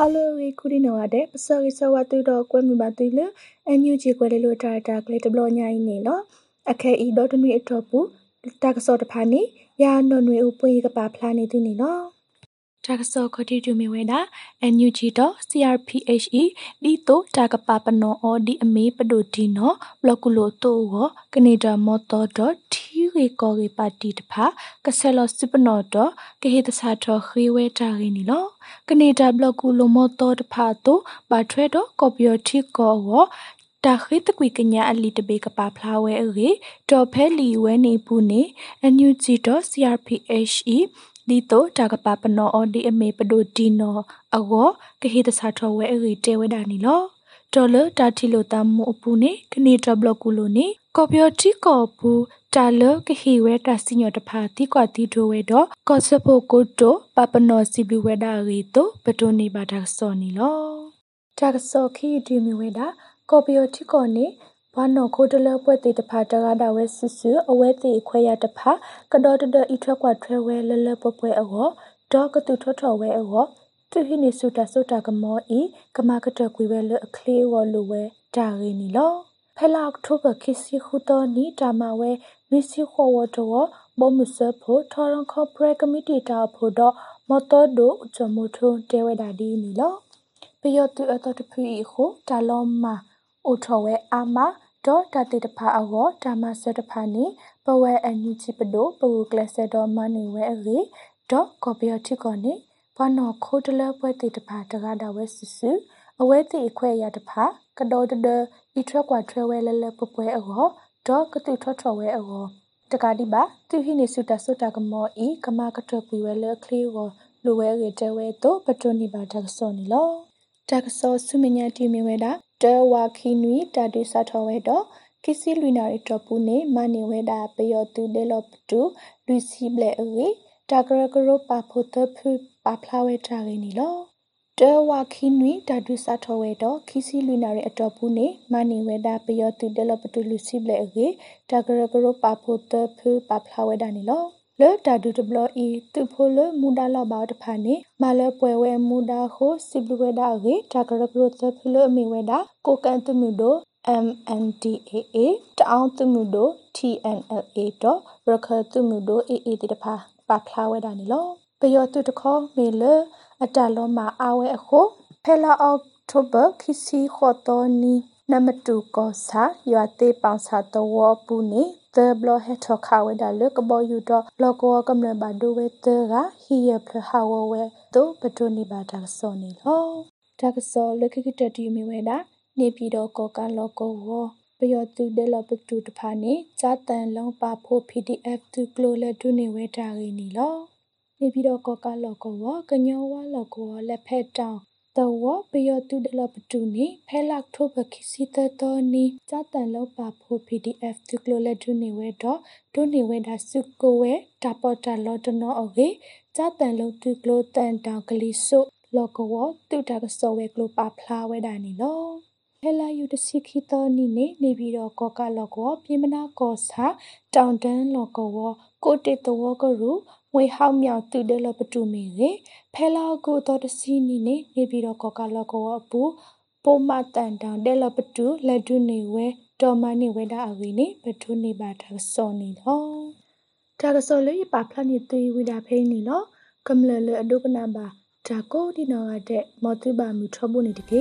ဟာလိုရီကူဒီနောတဲ့ပစောရီဆဝတူတော့ကွဲမြပါတူလအန်ယူဂျီကွဲလေလိုတာတာကလေးတဘလညာင်းနေနော်အခဲဤတော့တနွေအထော်ပူတာကစောတဖာနေရာနော်နွေဥပွေကပါဖလာနေသူနေနော်တာကစောခတိတူမီဝဲတာ NUG.CRPHE ဒီတိုတာကပပနောအော်ဒီအမေပဒိုတီနောဘလကုလိုတိုဝကနေဒါမော်တော်.ထီ ရေကောရေပါတီတဖာကဆဲလောစပနောတော့ကဟေတစာတော်ခရီဝဲတာရင်းနီလောကနေဒါဘလကုလိုမော်တော်တဖာတိုဘာထွဲတော့ကော်ပီယိုတီကောဝတာခိတကွေကညာအလီတဘေကပါဖလာဝဲအေတော်ဖဲလီဝဲနေဘူးနေ NUG.CRPHE ဒီတော့တာကပပနောအော်ဒီအမေပဒိုဒီနောအဂောကဟိတစာထောဝဲအေတဲဝဲဒါနီလောဒေါ်လတာတီလိုတမ်မူအပူနေကနေတဘလကူလိုနေကော်ပီယတီကောပူ တာလကဟိဝဲတာစညောတဖာတီကွာတီထိုဝဲတော့ကော့စဖိုကိုတိုပပနောစီဘလူဝဲဒါရီတိုပတိုနေပါတာစောနီလောတာကစောခိဒီမီဝဲတာကော်ပီယတီကောနေဘာနောခိုတလပွဲတေတဖာတကားတာဝဲဆူဆူအဝဲတေခွဲရတဖာကတော်တတဤထွက်ကွာထွဲဝဲလလပွဲပွဲအောဒေါကတုထွထော်ဝဲအောသူဟိနေစုတာစုတာကမောဤကမကတကွေဝဲလအခလေးဝလူဝဲတာရင်းနီလောဖဲလာအောက်တိုဘာခိစီခုတော်နီတာမဝဲ မီစီခေါ်ဝတော်ဘောမစဖို့ထော်ရန်ကော်ပရက်ကမတီတာဖို့တော့မတော်ဒိုအချမထုံတဲဝဲတာဒီနီလောပယောတူအတော်တဖီခုတာလောမာအိုထော်ဝဲအာမာဒေါ်တတိတဖာအောတာမဆတဖာနေပဝဲအန်ယူချီပဒိုပဝကလဆဒေါ်မနီဝဲအေဒေါ်ကော်ပီယတိကောနေဘနောခိုတလပွဲတိတဖာတကားတာဝဲဆူဆူအဝဲတိအခွဲရတဖာကတော်တဒဤထွက်ကွာထွဲဝဲလဲလဲပပွဲအော ဒေါ်ကတိထွတ်ထွဝဲအောတကာဒီပါသူဟိနေစုတဆုတကမောဤကမကထပီဝဲလဲခလီကိုလူဝဲရတဲဝဲတော့ပတွနိပါတကစောနီလောတကစောဆုမညာတီမီဝဲတာတဲဝါခီနွီတာဒိစာထောဝဲတော့ကိစီလူနာရီတော့ပူနေမနေဝဲတာပယောတူဒေလောပတူလူစီဘလေအေတာဂရဂရပါဖို့တဖူပါဖလာဝဲတာရင်းနီလော တဲဝါခီနွီတာဒုစာထောဝဲတော့ခီစီလူနာရီအတော်ဘူးနေမနေဝဲတာပယောတူဒေလောပတူလူစီဘလေအေတာဂရဂရပါဖို့တဖူပါဖလာဝဲတာနီလောလေတာဒူတဘလအီသူဖိုလမူဒါလာဘာတဖာနေမလပွဲဝဲမူဒါခိုစိဘလဝဲဒါရေတာကရကရသဖလအမီဝဲဒါကိုကန်တမှုဒို MNDAA တအောင်တမှုဒို TNLA တော့ရခတမှုဒို AA တဖာပါဖလာဝဲဒါနေလော ပယောတုတခေါမေလအတလောမှာအဝဲအခုဖဲလာအောက်တိုဘာခီစီခေါ်တော်နီနမတူကောစာရွာတေပေါင်စာတော်ပူနေသဘလဟက်ထခါဝဲဒါလကဘောယူတော့လကောကမ္လဘာဒိုဝဲတကဟီယဖဟာဝဝဲတို့ပတိုနေပါတာစောနေလောတာကစောလခိကတတီမီဝဲတာနေပြည်တော်ကောကလောကောဝပယောတူဒဲလပတူတဖာနေဇာတန်လုံးပါဖို့ PDF သူကလိုလက်ဒုနေဝဲတာရင်းနီလော နေပြည်တော်ကောကလောကောဝကညောဝါလောကောလက်ဖက်တောင်တဝပယောတုဒလပတူနီဖဲလက်ထိုဘခိစီတတော်နီစတန်လောက်ပါဖို့ PDF သူကလိုလက်ဒုနေဝဲတော့ဒုနေဝဲဒါစုကိုဝဲတာပေါ်တာလော်တနောအကေစတန်လောက်သူကလိုတန်တောင်ကလေးဆုလောကဝတုတာကစောဝဲကလိုပါဖလာဝဲဒါနီလောဟဲလာယူတစီခီတော်နီနေနေပြီးတော့ကောကလောကောပြင်းမနာကောစာတောင်တန်းလောကောကိုတေတဝကရူ ငွေဟောက်မြောက်သူတယ်လပတူမီရေဖဲလာကိုတော်တစီနီနေနေပြီးတော့ကောကလောကောအပူပိုမတန်တောင်တယ်လပတူလက်ဒုနေဝဲတော်မနေဝဲတာအဝီနေပထုနေပါတာစောနီလောတာကစောလေးပါဖလာနေသွေးဝိတာဖိနေလောကမလလအဒုကနာပါဒါကိုဒီနောကတဲ့မောတိပါမူထဘုန်နေတကေ